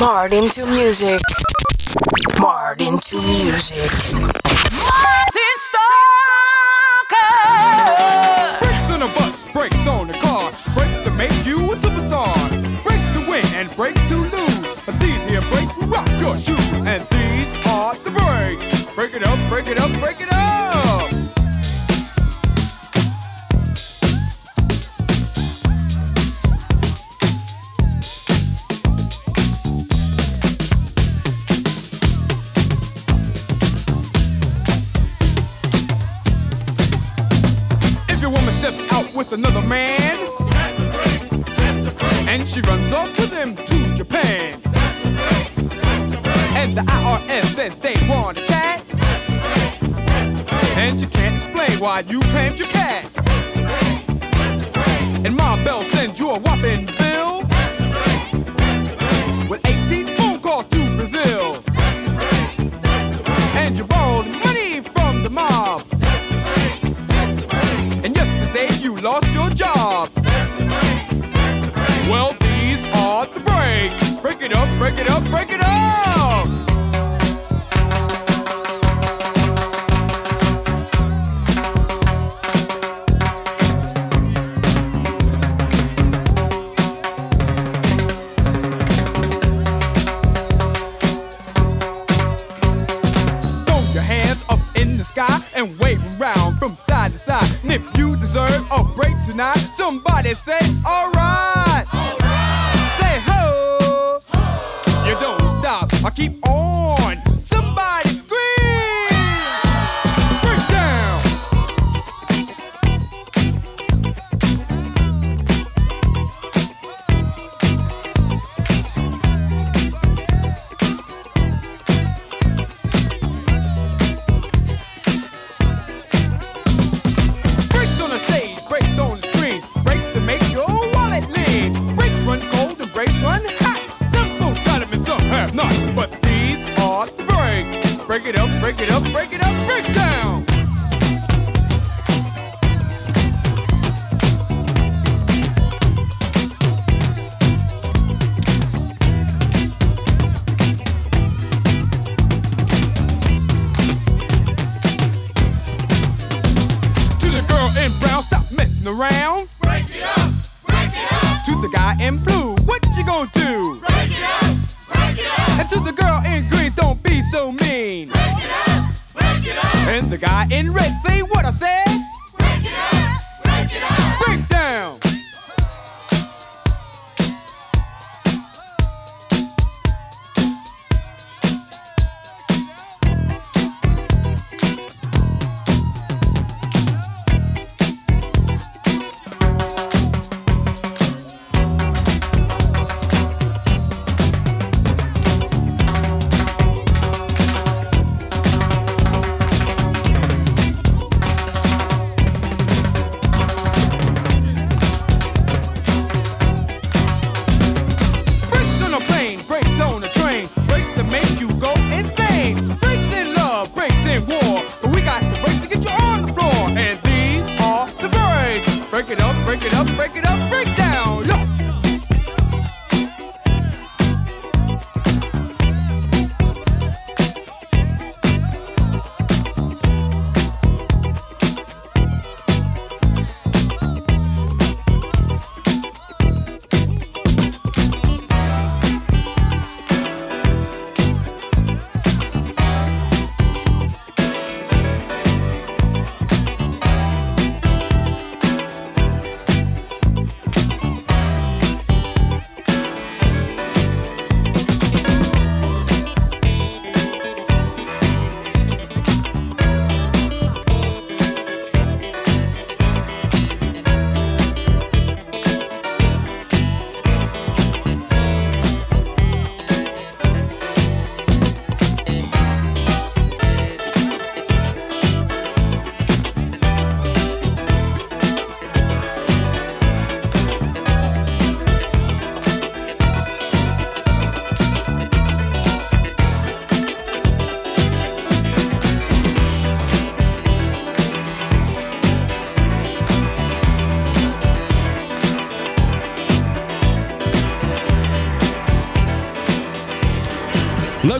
Martin to music. Martin to music. Martin Stalker. you claimed you can I keep on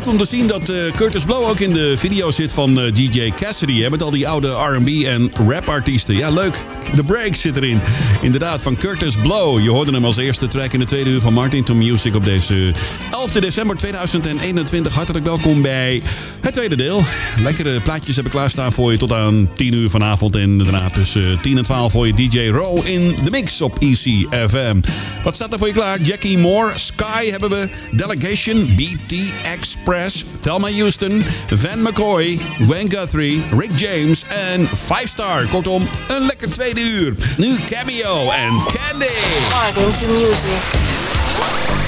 leuk om te zien dat eh, Curtis Blow ook in de video zit van eh, DJ Cassidy. Hè, met al die oude RB en rap-artiesten. Ja, leuk. The Break zit erin. Inderdaad, van Curtis Blow. Je hoorde hem als eerste track in de tweede uur van Martin to Music op deze 11 december 2021. Hartelijk welkom bij het tweede deel. Lekkere plaatjes hebben klaarstaan voor je tot aan 10 uur vanavond. En daarna tussen 10 en 12 voor je DJ Row in de mix op ECFM. Wat staat er voor je klaar? Jackie Moore, Sky hebben we, Delegation, BTX Press, Thelma Houston, Van McCoy, Wayne Guthrie, Rick James en 5 Star. Kortom, een lekker tweede uur. Nu Cameo en Candy. Music.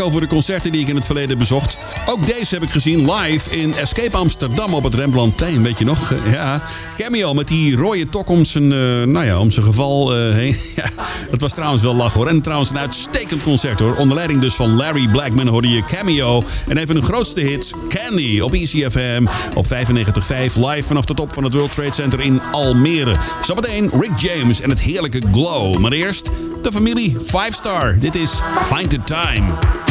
Over de concerten die ik in het verleden bezocht. Ook deze heb ik gezien live in Escape Amsterdam op het Rembrandtplein. Weet je nog? Ja. Cameo met die rode tok om zijn, eh, nou ja, om zijn geval eh, heen. Ja, dat was trouwens wel lach hoor. En trouwens een uitstekend concert hoor. Onder leiding dus van Larry Blackman hoorde je Cameo. En een van hun grootste hits, Candy, op ECFM. Op 95.5 live vanaf de top van het World Trade Center in Almere. Zometeen Rick James en het heerlijke Glow. Maar eerst de familie 5 Star. Dit is Find the Time.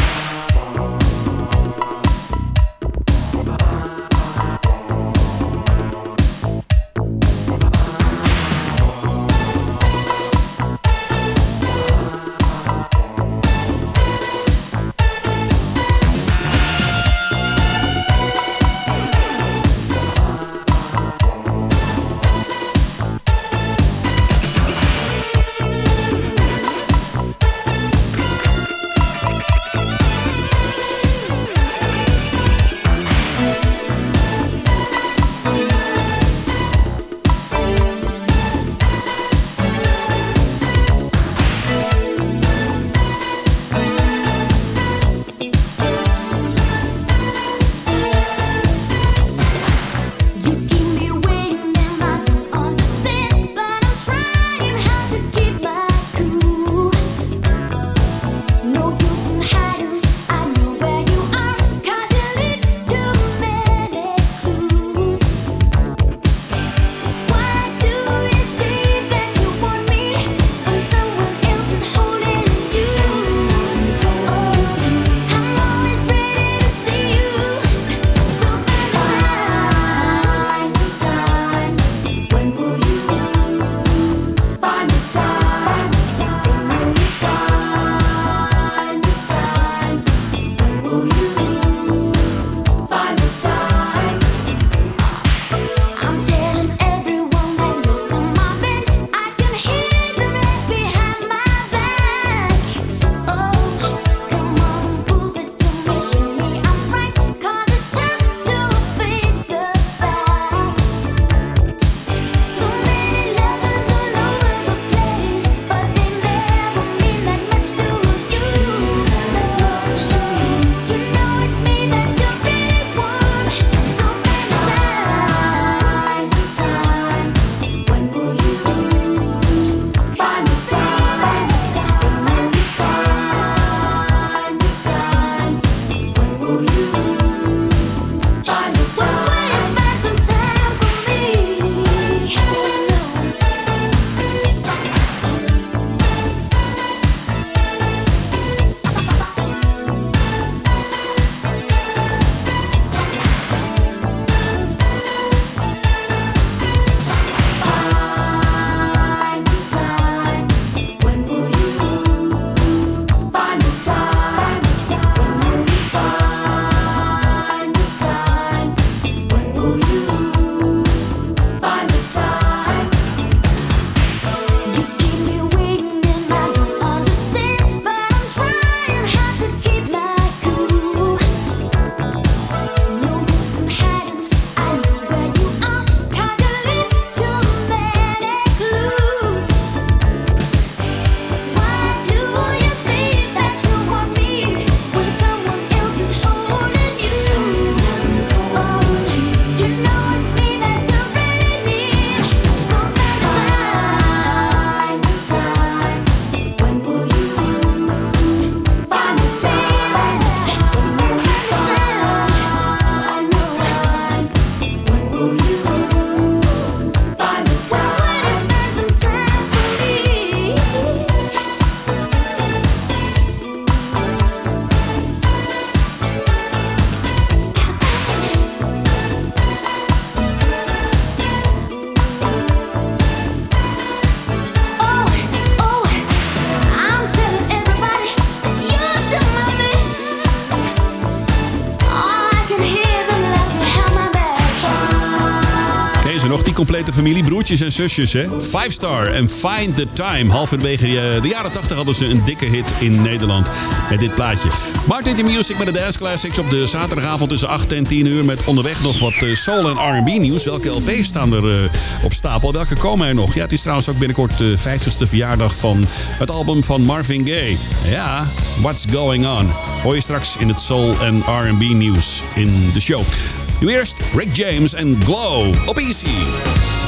Complete familie, broertjes en zusjes. Hè? Five Star en Find the Time. Halverwege eh, de jaren 80 hadden ze een dikke hit in Nederland met dit plaatje. Martin the Music met de Dance Classics op de zaterdagavond tussen 8 en 10 uur. Met onderweg nog wat eh, soul en R&B nieuws. Welke LP's staan er eh, op stapel? Welke komen er nog? Ja, het is trouwens ook binnenkort de 50ste verjaardag van het album van Marvin Gaye. Ja, What's Going On? Hoor je straks in het soul en R&B nieuws in de show. Nu eerst Rick James en Glow op Easy.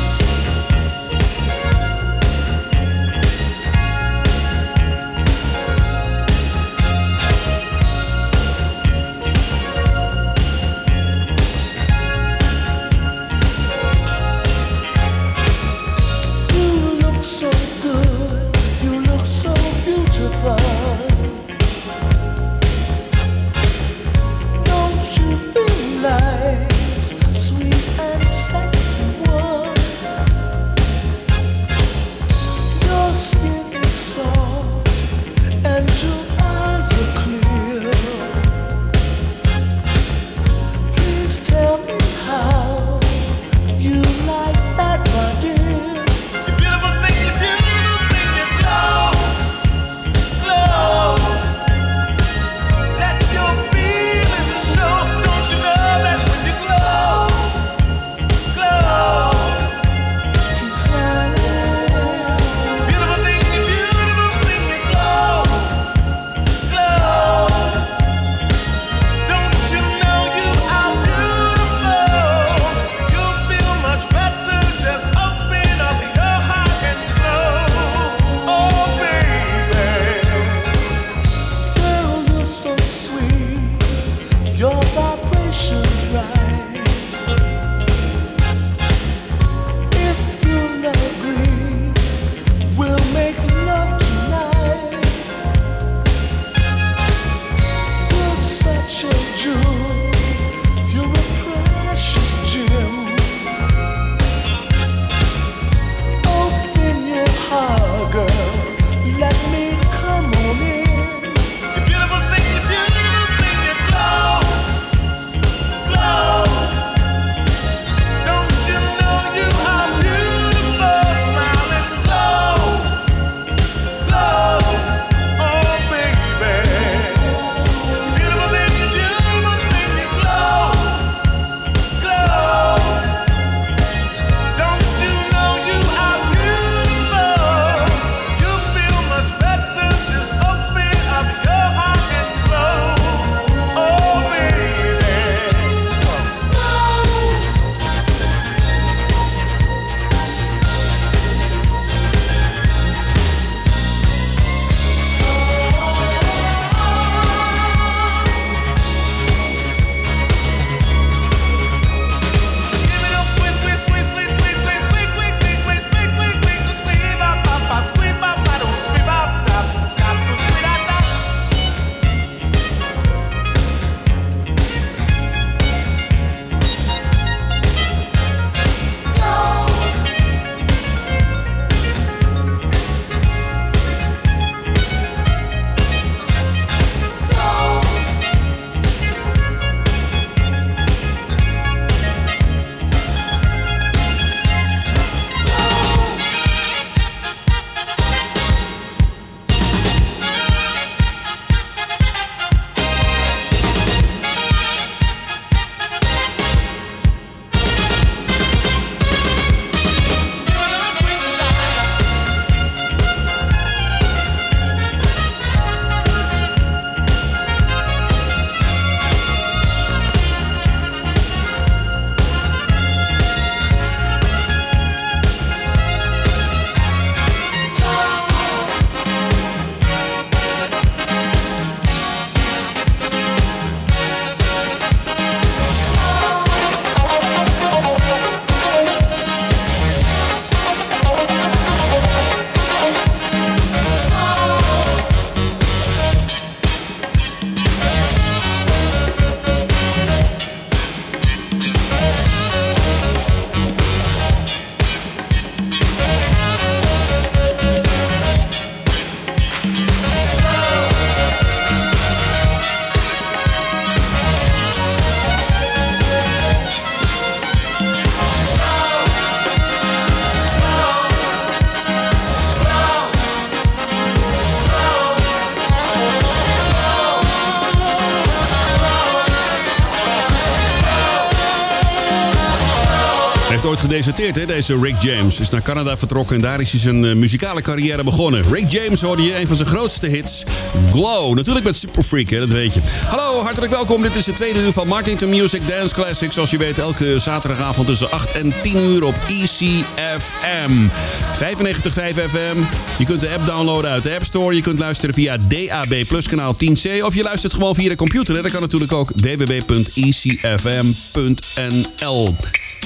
hè, deze Rick James. Is naar Canada vertrokken en daar is hij zijn eh, muzikale carrière begonnen. Rick James hoorde je een van zijn grootste hits, Glow. Natuurlijk met Super Freak, hè, dat weet je. Hallo, hartelijk welkom. Dit is het tweede uur van Martin to Music Dance Classics. Zoals je weet, elke zaterdagavond tussen 8 en 10 uur op ECFM. 95.5 FM. Je kunt de app downloaden uit de App Store. Je kunt luisteren via DAB Plus kanaal 10C. Of je luistert gewoon via de computer. Hè. Dat kan natuurlijk ook www.ecfm.nl.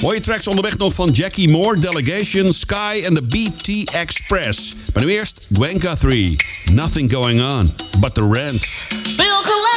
Mooie tracks onderweg nog van van Jackie Moore, Delegation, Sky en de BT Express. Maar nu eerst Gwen Guthrie. Nothing going on but the rent. Bill Collins.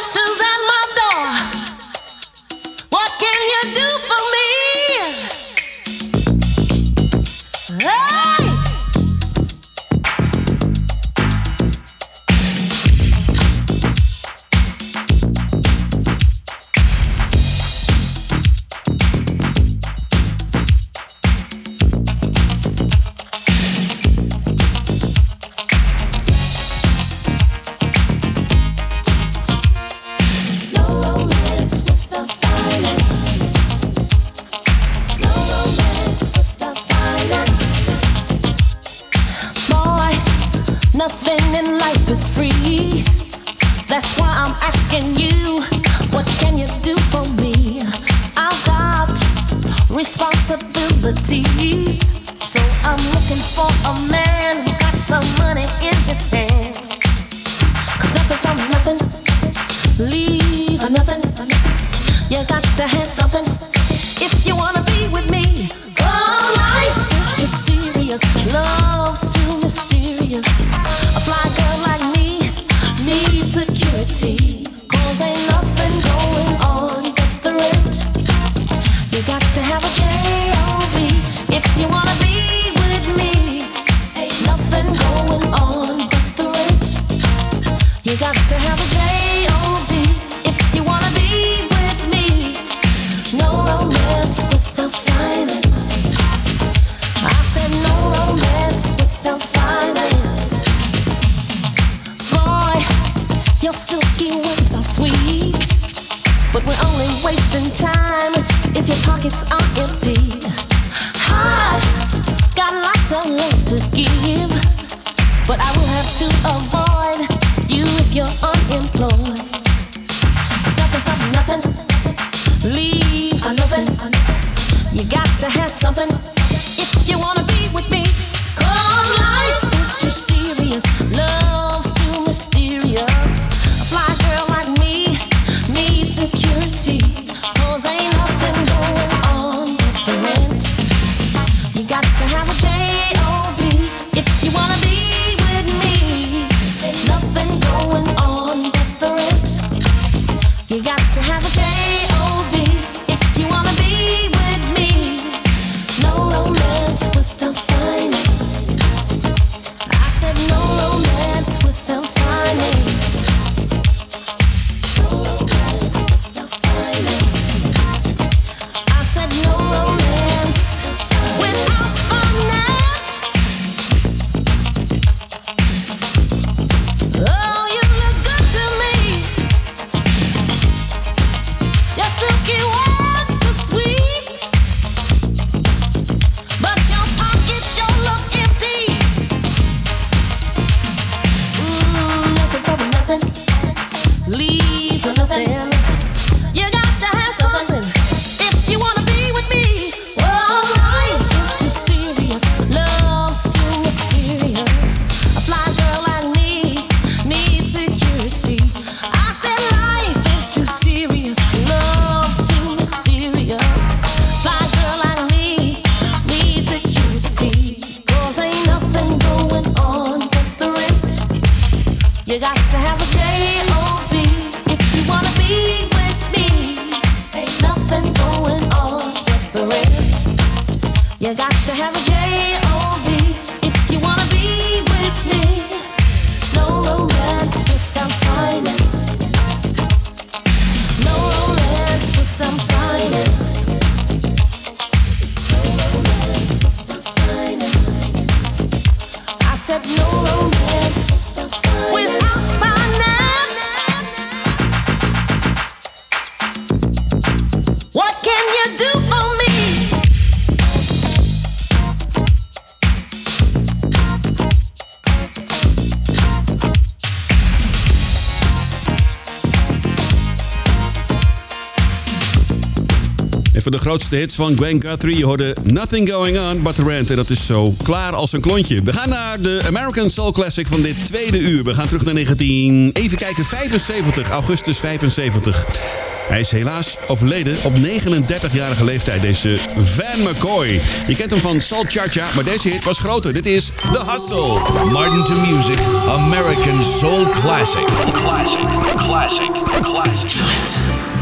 En van de grootste hits van Gwen Guthrie, je hoorde Nothing Going On But The Rant. En dat is zo klaar als een klontje. We gaan naar de American Soul Classic van dit tweede uur. We gaan terug naar 19... Even kijken, 75, augustus 75. Hij is helaas overleden op 39-jarige leeftijd, deze Van McCoy. Je kent hem van Salt Cha-Cha, maar deze hit was groter. Dit is The Hustle. Martin to Music American Soul Classic. Classic, classic, classic.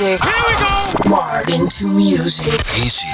Music. Here we go. Martin to music. Easy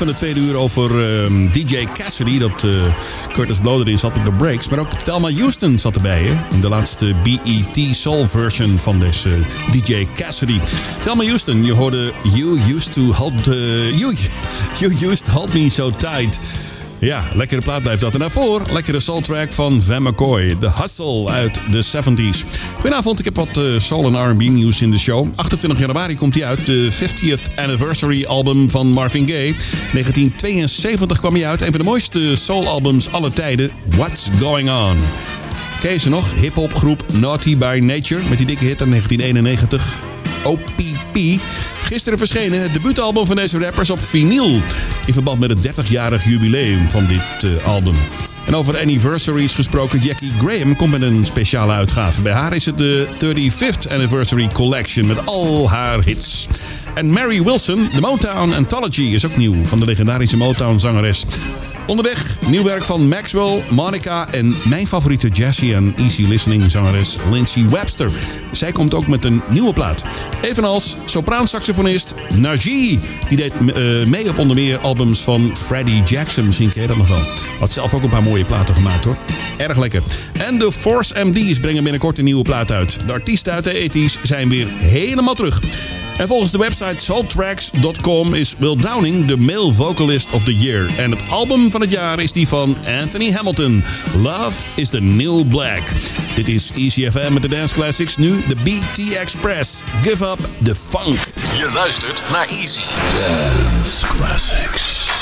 van de tweede uur over ehm, DJ Cassidy. Dat eh, Curtis Blow erin zat op de breaks. Maar ook Thelma Houston zat erbij. Hè? In de laatste BET Soul version van deze DJ Cassidy. Thelma Houston, je hoorde You Used to Hold, eh, you, you used to hold Me So Tight. Ja, lekkere plaat blijft dat. En daarvoor lekkere soul track van Van McCoy. The Hustle uit de 70s. Goedenavond, ik heb wat uh, soul en R&B nieuws in de show. 28 januari komt hij uit. De 50th Anniversary album van Marvin Gaye. 1972 kwam hij uit. Een van de mooiste soul albums aller tijden. What's Going On. Je ze nog? Hip-hop groep Naughty by Nature. Met die dikke hit uit 1991. OPP. Gisteren verschenen het debuutalbum van deze rappers op vinyl. In verband met het 30-jarig jubileum van dit uh, album. En over anniversaries gesproken, Jackie Graham komt met een speciale uitgave. Bij haar is het de 35th Anniversary Collection met al haar hits. En Mary Wilson, de Motown Anthology, is ook nieuw van de legendarische Motown-zangeres. Onderweg nieuw werk van Maxwell, Monica en mijn favoriete jazzy en easy listening zangeres Lindsay Webster. Zij komt ook met een nieuwe plaat. Evenals sopraansaxofonist Najee. Die deed uh, mee op onder meer albums van Freddie Jackson. Misschien ken je dat nog wel. Had zelf ook een paar mooie platen gemaakt hoor. Erg lekker. En de Force MD's brengen binnenkort een nieuwe plaat uit. De artiesten uit de 80's zijn weer helemaal terug. En volgens de website soultracks.com is Will Downing de male vocalist of the year. En het album van het jaar is die van Anthony Hamilton. Love is the New Black. Dit is ECFM met de Dance Classics. Nu de BT Express. Give up the funk. Je luistert naar Easy. Dance Classics.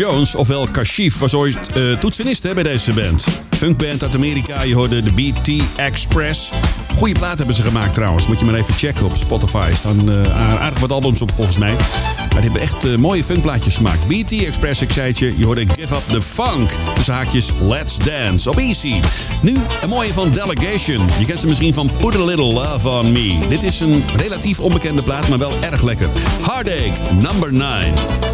Jones, ofwel Kashif, was ooit uh, toetsenist hè, bij deze band. Funkband uit Amerika, je hoorde de BT Express. goeie plaat hebben ze gemaakt trouwens, moet je maar even checken op Spotify. staan eh, aardig wat albums op volgens mij. Maar die hebben echt eh, mooie funkplaatjes gemaakt. BT Express, ik zei het je, je hoorde Give Up The Funk. de zaakjes Let's Dance op Easy. Nu een mooie van Delegation. Je kent ze misschien van Put A Little Love On Me. Dit is een relatief onbekende plaat, maar wel erg lekker. Heartache, number 9.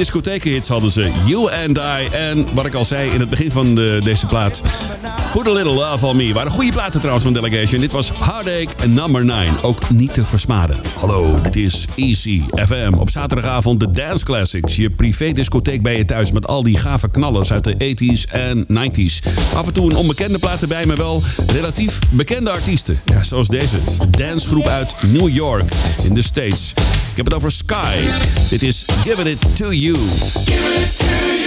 Discothekenhits hadden ze. You and I en wat ik al zei in het begin van de, deze plaat. Put a Little Love on Me. Waren goede platen trouwens van Delegation. Dit was Heartache Number 9. Ook niet te versmaden. Hallo, dit is Easy FM. Op zaterdagavond de Dance Classics. Je privé discotheek bij je thuis met al die gave knallers uit de 80s en 90s. Af en toe een onbekende plaat erbij, maar wel relatief bekende artiesten. Ja, zoals deze. De dancegroep uit New York in de States. Ik heb het over Sky. Dit is Give It To You. Lately,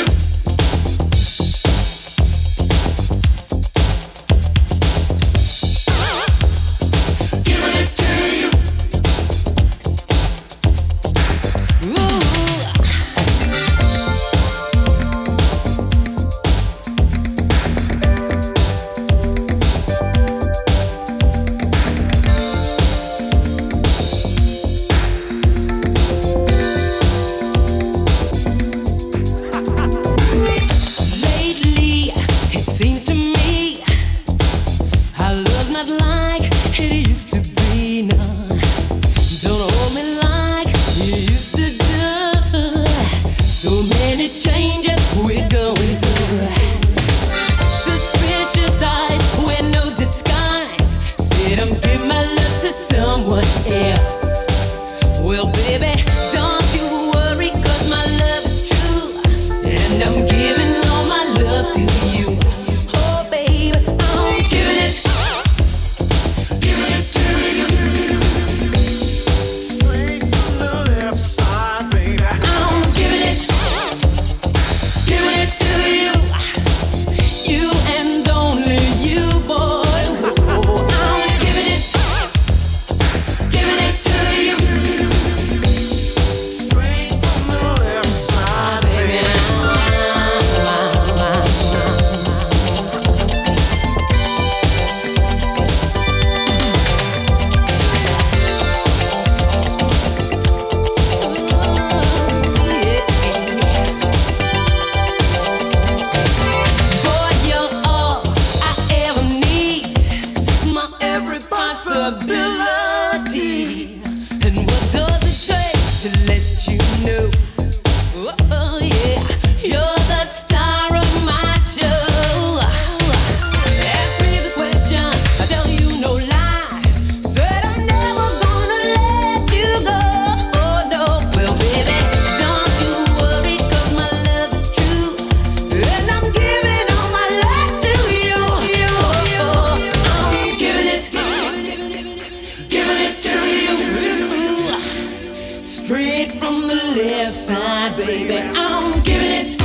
left side, baby. I'm giving it,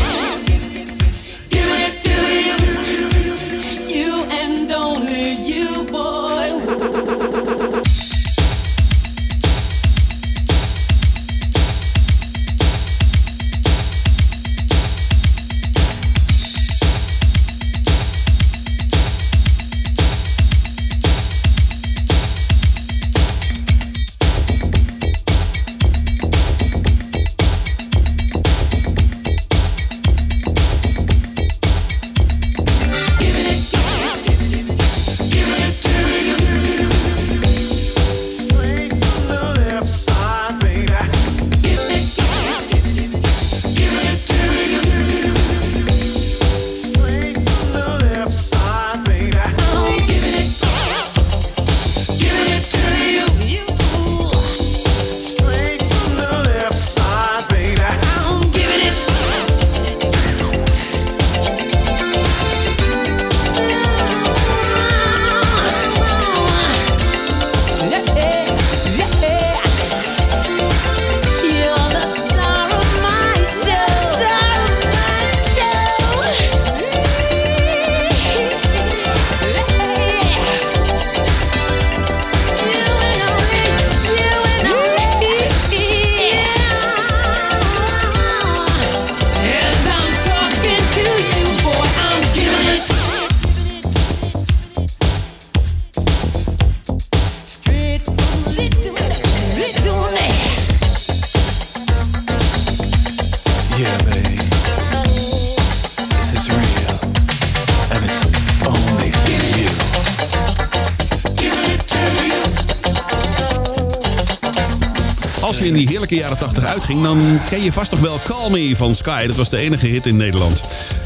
Als je in die heerlijke jaren 80 uitging, dan ken je vast toch wel Call Me van Sky. Dat was de enige hit in Nederland.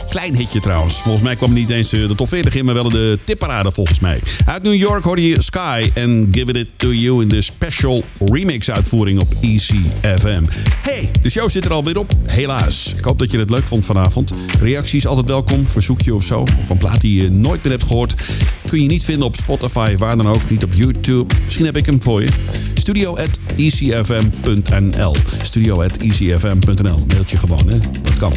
Klein hitje trouwens. Volgens mij kwam niet eens de top 40 in, maar wel de tipparade volgens mij. Uit New York hoorde je Sky en Give It To You in de special remix uitvoering op ECFM. Hey, de show zit er alweer op. Helaas. Ik hoop dat je het leuk vond vanavond. Reacties altijd welkom, verzoekje of zo. Of een plaat die je nooit meer hebt gehoord. Kun je niet vinden op Spotify, waar dan ook. Niet op YouTube. Misschien heb ik hem voor je. Studio at ecfm.nl Studio at ecfm.nl Mailtje gewoon, hè. Dat kan.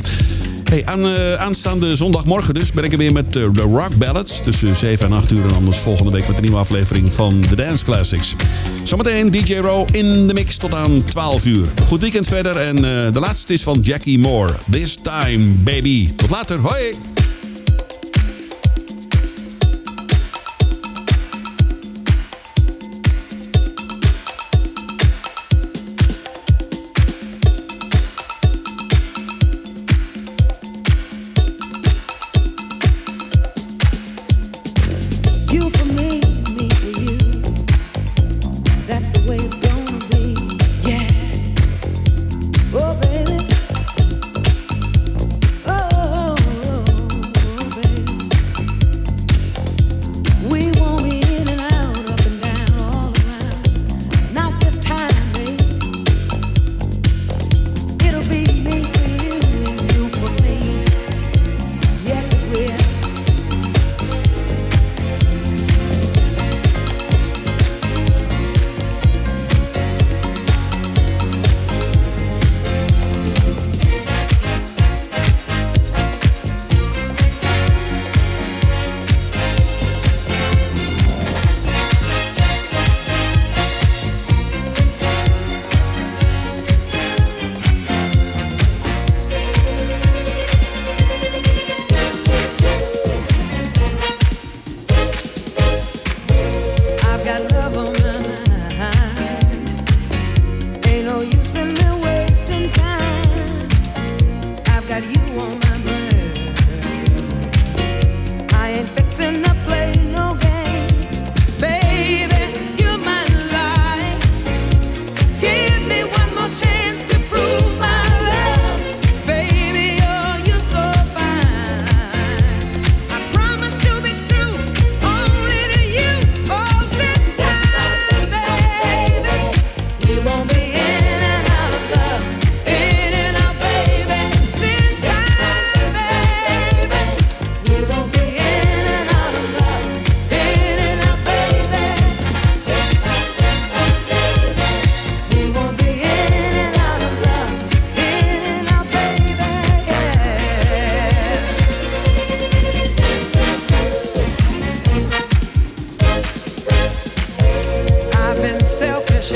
Hey, aan, uh, aanstaande zondagmorgen dus ben ik er weer met uh, de Rock Ballads. Tussen 7 en 8 uur en anders volgende week met een nieuwe aflevering van The Dance Classics. Zometeen DJ Row in de mix tot aan 12 uur. Goed weekend verder en uh, de laatste is van Jackie Moore. This time, baby. Tot later. Hoi!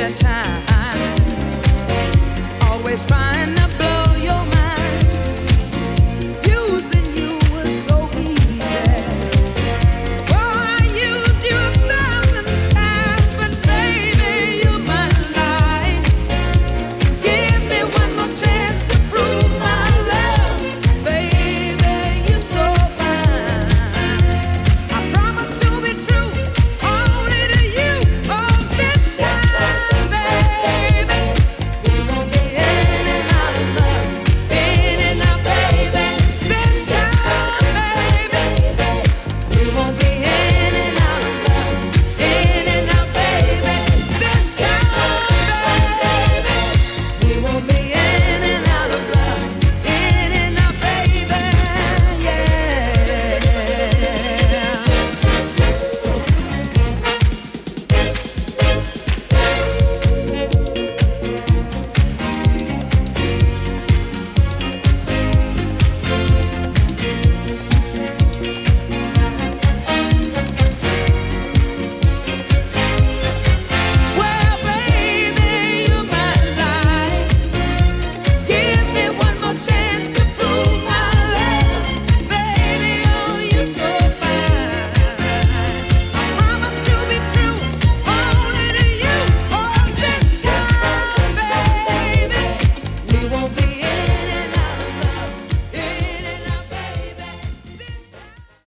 times, always trying.